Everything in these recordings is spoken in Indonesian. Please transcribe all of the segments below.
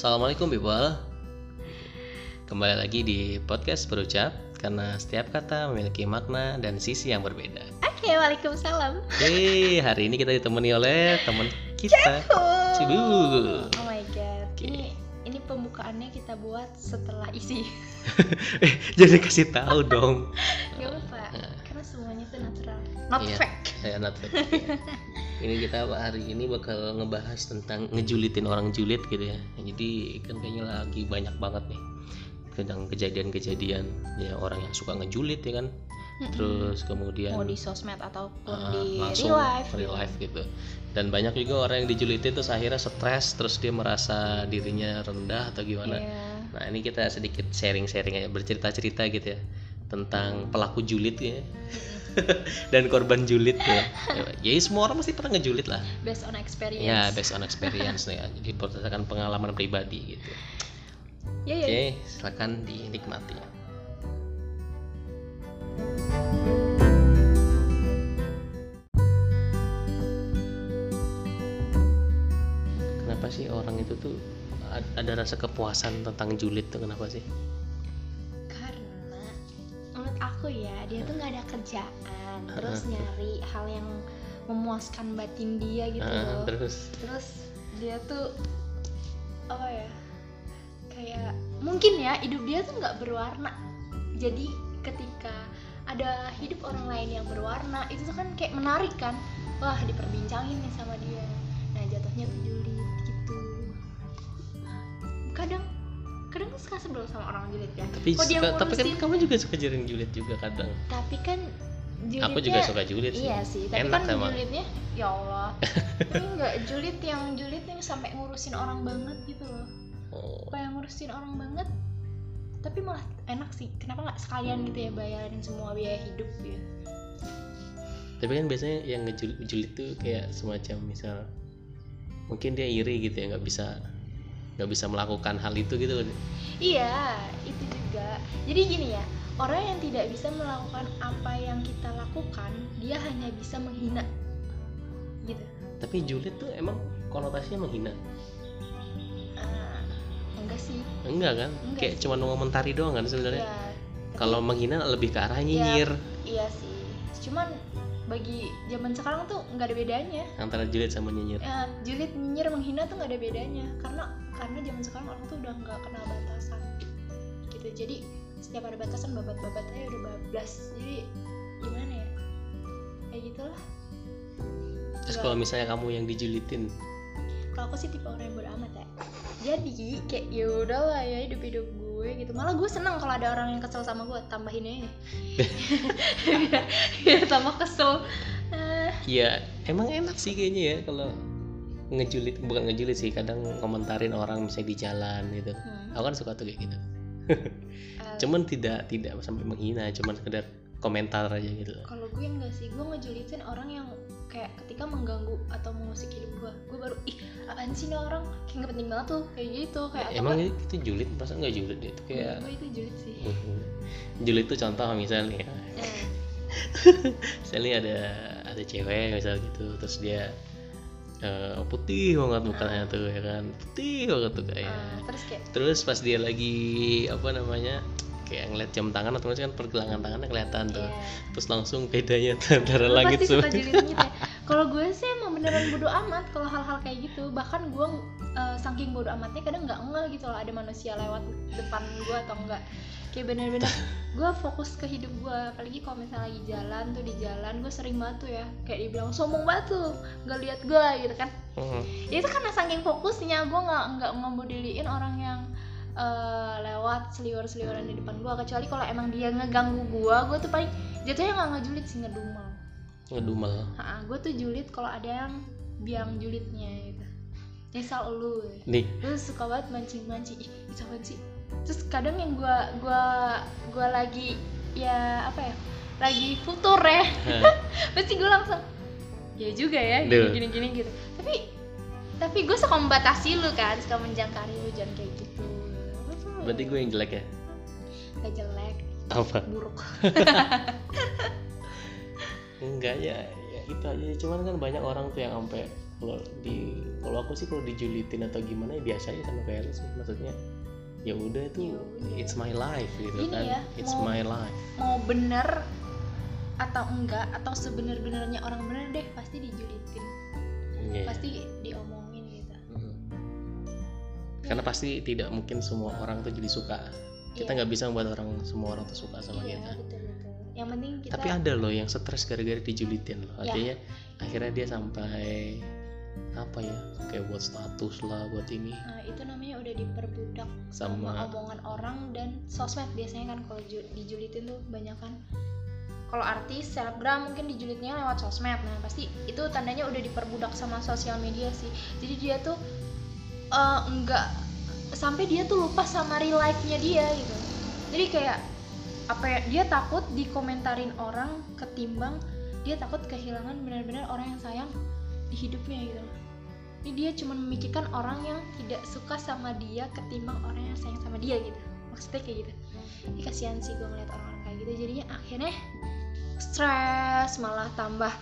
Assalamualaikum people Kembali lagi di podcast berucap Karena setiap kata memiliki makna dan sisi yang berbeda Oke, waalaikumsalam. Hei, hari ini kita ditemani oleh teman kita Cibu Oh my god. Oke. Ini ini pembukaannya kita buat setelah isi. Eh, Jadi kasih tahu dong Gak apa-apa. Karena semuanya tuh natural. Not Iya. fake. Saya not fake. Ini kita hari ini bakal ngebahas tentang ngejulitin orang julid gitu ya Jadi kan kayaknya lagi banyak banget nih tentang kejadian-kejadian ya orang yang suka ngejulit ya kan terus kemudian Mau di sosmed ataupun Ah, di langsung real life. real gitu. life gitu dan banyak juga orang yang dijulitin terus akhirnya stres terus dia merasa dirinya rendah atau gimana Iya. nah ini kita sedikit sharing-sharing aja bercerita-cerita gitu ya tentang pelaku julid ya dan korban julid ya. Ya semua orang pasti pernah ngejulit lah. Based on experience. ya based on experience nih ya. Jadi berdasarkan pengalaman pribadi gitu. Ya, ya. oke silakan dinikmati. Kenapa sih orang itu tuh ad- ada rasa kepuasan tentang julid tuh? Kenapa sih dia tuh nggak ada kerjaan, terus nyari hal yang memuaskan batin dia gitu loh. terus? Terus dia tuh apa ya kayak mungkin ya hidup dia tuh nggak berwarna. Jadi ketika ada hidup orang lain yang berwarna itu tuh kan kayak menarik kan. Wah diperbincangin nih sama dia. Nah jatuhnya tuh julid gitu. Kadang kadang suka sebel sama orang julid ya tapi Kok dia suka- tapi kan kamu juga suka jaring julid juga kadang tapi kan julidnya aku juga suka julid sih Iya sih, tapi Enak kan emang. julidnya ya Allah. Ini enggak julid yang julid yang sampai ngurusin orang banget gitu loh. oh. Kayak ngurusin orang banget tapi malah enak sih. Kenapa nggak sekalian gitu ya bayarin semua biaya hidup gitu. tapi kan biasanya yang ngejulit tuh kayak semacam misal mungkin dia iri gitu ya nggak bisa nggak bisa melakukan hal itu gitu Iya, itu juga. Jadi gini ya, orang yang tidak bisa melakukan apa yang kita lakukan, dia hanya bisa menghina. Gitu. tapi julid tuh emang konotasinya menghina Ah, enggak sih. enggak kan Enggak kayak cuma mengomentari doang kan sebenarnya Ya, kalau menghina lebih ke arah nyinyir Iya sih. Cuman bagi zaman sekarang tuh nggak ada bedanya. antara julid sama nyinyir Ya, julid, nyinyir, menghina tuh nggak ada bedanya. Karena karena zaman sekarang orang tuh udah nggak kenal batasan. Gitu. Jadi setiap ada batasan babat-babat aja udah bablas. Jadi gimana ya? Kayak gitulah. terus kalau misalnya kamu yang dijulitin Kalau aku sih tipe orang yang bodo amat ya. Jadi kayak ya udahlah ya hidup hidup gue gitu. Malah gue seneng kalau ada orang yang kesel sama gue tambahin aja. ya, ya tambah kesel. Ya emang enak sih kayaknya ya kalau ngejulit bukan ngejulit sih kadang komentarin orang misalnya di jalan gitu hmm. aku kan suka tuh kayak gitu Eh, cuman tidak tidak sampai menghina cuman sekedar komentar aja gitu kalau gue enggak sih gue ngejulitin orang yang kayak ketika mengganggu atau mengusik hidup gue gue baru ih apaan sih nih orang? Kayak nggak penting banget tuh kayak gitu kayak atau emang itu julid? Masa nggak julid itu kayak gue itu julid sih. Julid tuh contoh misalnya ya. Eh, misalnya ada ada cewek misal gitu terus dia eh, putih banget mukanya tuh ya kan? Putih banget tuh kayak. Eh, terus kayak terus pas dia lagi apa namanya kayak ngeliat jam tangan atau kan pergelangan tangannya kelihatan tuh. Ya terus langsung bedanya antara Lu langit gitu ya. Kalau gue sih emang beneran bodo amat kalau hal-hal kayak gitu. Bahkan gue eh, saking bodo amatnya kadang nggak ngeh gitu loh ada manusia lewat depan gue atau enggak kayak bener-bener gue fokus ke hidup gue. Apalagi kalau misalnya lagi jalan tuh di jalan gue sering banget tuh ya kayak dibilang sombong banget tuh nggak lihat gue gitu kan. Ya, itu karena saking fokusnya gue nggak nggak ngemodelin orang yang eh, lewat seliwer-seliweran di depan gue kecuali kalau emang dia ngeganggu gue gue tuh paling jatuhnya nggak ngejulit sih ngedumel. Ngedumel. Gue tuh julid kalau ada yang biang julidnya gitu. Misal lu. Nih. Lu suka banget mancing-mancing. Ih itu apaan sih. Terus kadang yang gua gua gua lagi ya apa ya lagi futur ya. Pasti gue langsung ya juga ya Duh. gini gini gini gitu. Tapi tapi gue suka membatasi lu kan suka menjangkari lu jangan kayak gitu berarti gue yang jelek ya? Gak jelek. Apa? Buruk. Enggak ya, ya kita aja. Cuman kan banyak orang tuh yang sampai kalau di kalau aku sih kalau dijulitin atau gimana ya biasa aja sama kayak lu sih. Maksudnya ya udah itu Ya it's my life gitu Gini kan. ya, it's mau- my life. mau bener atau enggak atau sebenar-benarnya orang bener deh pasti dijulitin. Iya. pasti Mhm. Karena pasti tidak mungkin semua orang tuh jadi suka. Kita Iya. nggak bisa membuat orang semua orang tuh suka sama iya kita. betul betul. Yang penting kita tapi ada loh yang stres gara-gara dijulitin loh. Ya. artinya akhirnya dia sampai apa ya kayak buat status lah buat ini. Nah, itu namanya udah diperbudak sama, Sama- omongan orang dan sosmed biasanya kan kalau ju- dijulitin tuh banyak kan. Kalau artis selebgram mungkin dijulitnya lewat sosmed. Nah pasti itu tandanya udah diperbudak sama sosial media sih. Jadi dia tuh eh, enggak. Sampai dia tuh lupa sama real life-nya dia gitu. Jadi kayak apa ya dia takut dikomentarin orang ketimbang dia takut kehilangan benar-benar orang yang sayang di hidupnya gitu. Ini dia cuma memikirkan orang yang tidak suka sama dia ketimbang orang yang sayang sama dia gitu. Maksudnya kayak gitu. Ini kasihan sih gue ngeliat orang-orang kayak gitu. Jadinya akhirnya stres malah tambah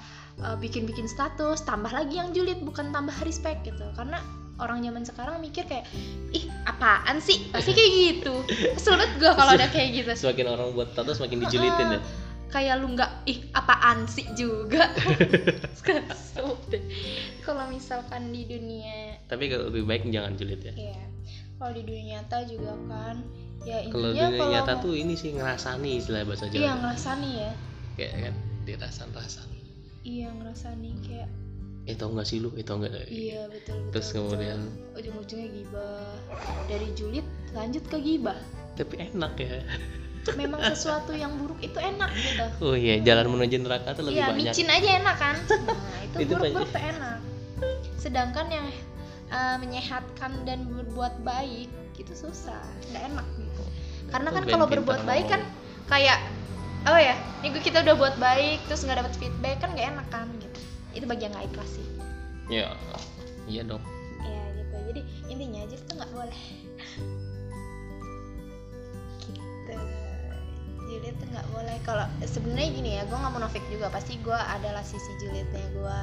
uh, bikin-bikin status tambah lagi yang julid bukan tambah respect gitu. Karena orang zaman sekarang mikir kayak ih apaan sih? Pasti kayak gitu. Kesel banget gue kalau ada kayak gitu. Semakin orang buat status semakin dijulitin ya. Kayak lu nggak ih apaan sih juga? Kalau misalkan di dunia tapi kalau lebih baik jangan julid ya. Ya kalau di dunia nyata juga kan. Ya kalau dunia nyata tuh ini sih ngerasani istilah bahasa Jawa. Iya ngerasani ya. Kayak kan dirasan-rasan. Iya ngerasani kayak eh tau gak sih lu? Eh tau gak iya betul betul terus betul. kemudian? Ujung-ujungnya gibah. Dari julid lanjut ke gibah. Tapi enak ya. Memang sesuatu yang buruk itu enak gitu. Oh iya jalan menuju neraka tuh lebih iya banyak. micin aja enak kan? Nah itu Itu buruk-buruk tuh enak. Sedangkan yang eh, menyehatkan dan berbuat baik itu susah nggak enak gitu. Karena Itu kan kalau berbuat baik kan kayak apa ya minggu kita udah buat baik terus nggak dapat feedback kan nggak enak kan itu bagian nggak ikhlas sih. Ya iya dong. Ya gitu. Jadi intinya aja itu nggak boleh. Gitu. Julid tuh nggak boleh. Kalau sebenarnya gini ya gue nggak munafik juga. Pasti gue adalah sisi julidnya gue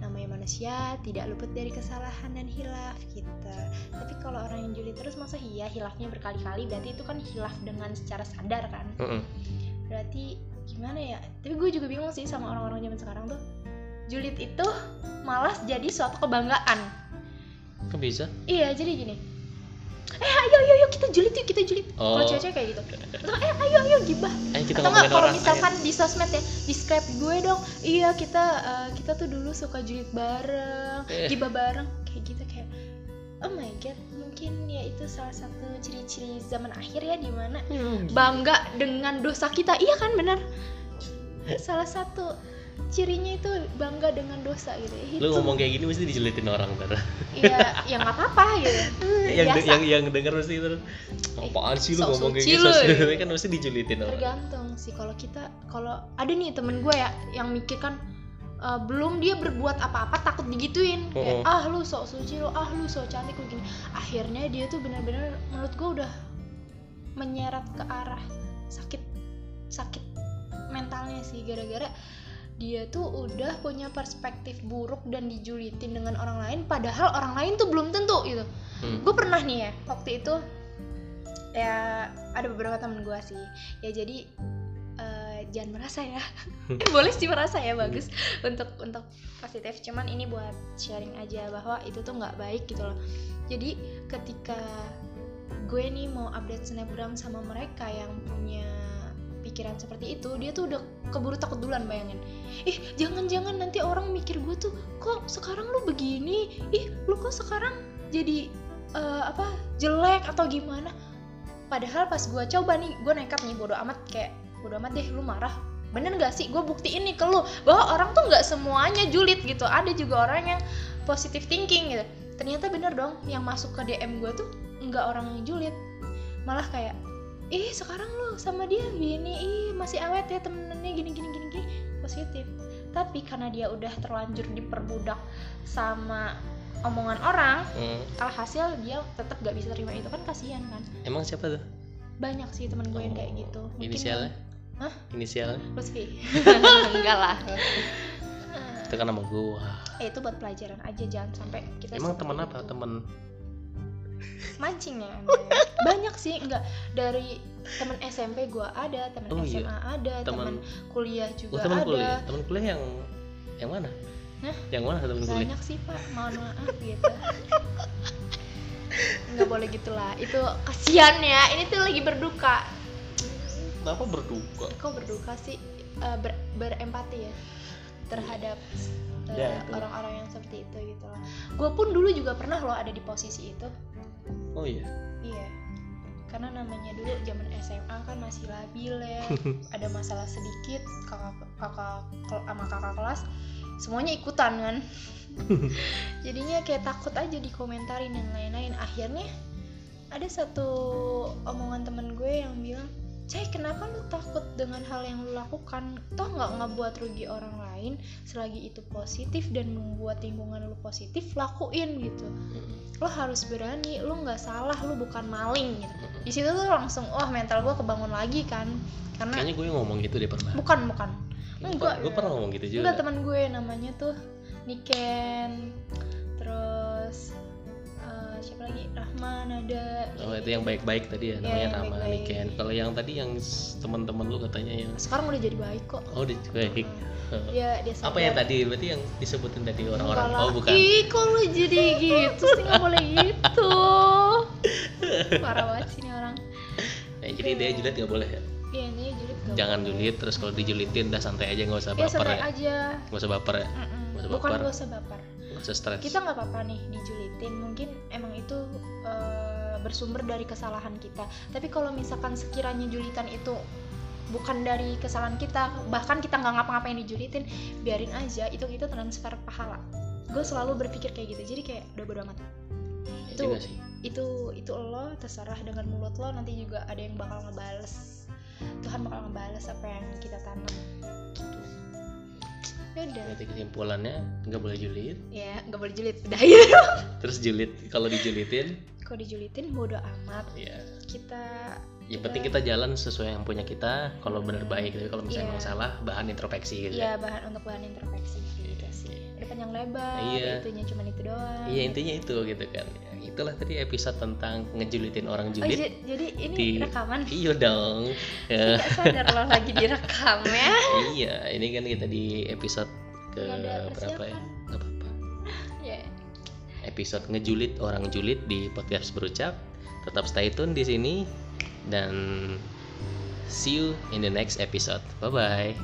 namanya manusia tidak luput dari kesalahan dan hilaf gitu. Tapi kalau orang yang julid terus masa iya hilafnya berkali-kali? Berarti itu kan hilaf dengan secara sadar kan? Mm-mm. berarti gimana ya? Tapi gue juga bingung sih sama orang-orang zaman sekarang tuh julid itu malas jadi suatu kebanggaan. Kok bisa? Iya jadi gini. Eh ayo ayo ayo kita julid yuk kita julid. Kalau Oh. cewek kayak gitu. Atau eh ayo ayo gibah. Ayo kita atau nggak kalau misalkan di sosmed ya di skype gue dong. Iya kita eh, kita tuh dulu suka julid bareng Eh. gibah bareng kayak gitu kayak oh my god mungkin ya itu salah satu ciri-ciri zaman akhir ya di mana Hmm. bangga dengan dosa kita. Iya kan benar? Salah satu cirinya itu bangga dengan dosa gitu lu Itu- ngomong kayak gini mesti dijulitin orang ntar iya ya nggak apa-apa gitu. Yang de- yang yang denger mesti terus apaan sih lu ngomong kayak gitu? lu. Tapi kan mesti dijulitin orang. Tergantung sih kalau kita kalau ada nih temen gue ya yang mikir kan eh, belum dia berbuat apa-apa takut digituin. Kayak ah lu sok suci lu ah lu sok cantik lu gini. Akhirnya dia tuh benar-benar menurut gue udah menyeret ke arah sakit sakit mentalnya sih gara-gara dia tuh udah punya perspektif buruk dan dijulitin dengan orang lain padahal orang lain tuh belum tentu gitu. Hmm. gue pernah nih ya waktu itu ya ada beberapa temen gue sih. Ya jadi eh, jangan merasa ya. Eh, boleh sih merasa ya bagus. Untuk untuk positif cuman ini buat sharing aja bahwa itu tuh nggak baik gitu loh. Jadi ketika gue nih mau update snapgram sama mereka yang punya pikiran seperti itu dia tuh udah keburu takut duluan bayangin. Ih jangan-jangan nanti orang mikir gue tuh kok sekarang lu begini? Ih lu kok sekarang jadi eh, apa jelek atau gimana? Padahal pas gue coba nih gue nekat nih bodo amat kayak bodo amat deh lu marah. Bener gak sih? Gue buktiin nih ke lu bahwa orang tuh nggak semuanya julid gitu. Ada juga orang yang positive thinking gitu. Ternyata bener dong yang masuk ke DM gue tuh nggak orang yang julid. Malah kayak ih sekarang lu sama dia gini ih masih awet ya temennya gini gini gini gini. Positif. Tapi karena dia udah terlanjur diperbudak sama omongan orang Hmm. alhasil dia tetap gak bisa terima itu. Kan kasihan kan? Emang siapa tuh? Banyak sih temen gue yang kayak gitu. Mungkin inisialnya? Hah? inisialnya? Lutfi enggak lah. Itu kan nama gua. Eh itu buat pelajaran aja jangan sampai kita emang teman apa? itu. Teman mancing ya. Emang. banyak sih enggak. Dari temen SMP gua ada temen Oh, iya. SMA ada temen teman kuliah oh juga teman ada. kuliah. Teman kuliah yang yang mana? Hah? yang mana teman kuliah? Banyak sih pak. Mohon maaf gitu. Nggak boleh gitulah. Itu kasihan ya. Ini tuh lagi berduka. Kenapa berduka? Kok berduka sih? Eh, ber- berempati ya terhadap eh, Ya, itu. orang-orang yang seperti itu gitu loh gue pun dulu juga pernah loh ada di posisi itu oh iya. Iya. Karena namanya dulu zaman SMA kan masih labil ya. Ada masalah sedikit kakak kakak sama kakak kelas semuanya ikutan kan. Jadinya kayak takut aja dikomentarin dan lain-lain. Akhirnya ada satu omongan temen gue yang bilang Cai kenapa lu takut dengan hal yang lu lakukan? Toh nggak ngebuat rugi orang lain selagi itu positif dan membuat lingkungan lu positif lakuin gitu lo harus berani lo nggak salah lo bukan maling gitu. Di situ tuh langsung wah mental gue kebangun lagi kan. Karena kayaknya gue ngomong gitu deh pernah. Bukan bukan. Enggak. gue pernah ngomong gitu juga. enggak teman gue namanya tuh Niken. Terus siapa lagi Rahman ada Oh itu yang baik-baik tadi ya namanya Rama baik-baik. Niken. Kalau yang tadi yang teman-teman lu katanya yang sekarang udah jadi baik kok oh di baik. Hmm. dia dia Apa yang sadar. tadi? Berarti yang disebutin tadi orang-orang. Oh bukan. ih kok lu jadi gitu sih nggak boleh gitu parah banget sih ini orang Ya, jadi dia julid nggak boleh ya. iya ini julid nggak Jangan julid terus kalau dijulitin udah santai aja nggak usah ya baper santai ya. aja Nggak usah baper ya. Nggak usah bukan baper. gak usah baper Usah stres. kita nggak apa-apa nih dijulitin mungkin emang itu eh, bersumber dari kesalahan kita. Tapi kalau misalkan sekiranya julitan itu bukan dari kesalahan kita bahkan kita nggak ngapa-ngapain dijulitin biarin aja. Itu itu transfer pahala. Gue selalu berpikir kayak gitu. Jadi kayak udah bodo amat. Itu juga sih. itu itu lo terserah dengan mulut lo. Nanti juga ada yang bakal ngebales. Tuhan bakal ngebales apa yang kita tanam. Gitu ya udah. Berarti kesimpulannya nggak boleh julid. ya nggak boleh julid. Udah ya Terus julid kalau dijulitin? Kalau dijulitin bodo amat. Ya kita yang penting kita jalan sesuai yang punya kita kalau benar baik tapi kalau misalnya Iya. emang salah bahan introspeksi gitu. Ya bahan untuk bahan introspeksi. Gitu sih. ada panjang lebar Iya. itunya cuma itu doang. Iya intinya itu gitu kan. Ya, itulah tadi episode tentang ngejulitin orang julit. Oh, jadi ini di... rekaman? Iya dong. Tidak sadar lo lagi direkam ya. iya, ini kan kita di episode ke ya, berapa ya? Gak apa-apa. yeah. Episode ngejulit orang julit di podcast berucap. Tetap stay tune di sini dan see you in the next episode. Bye bye.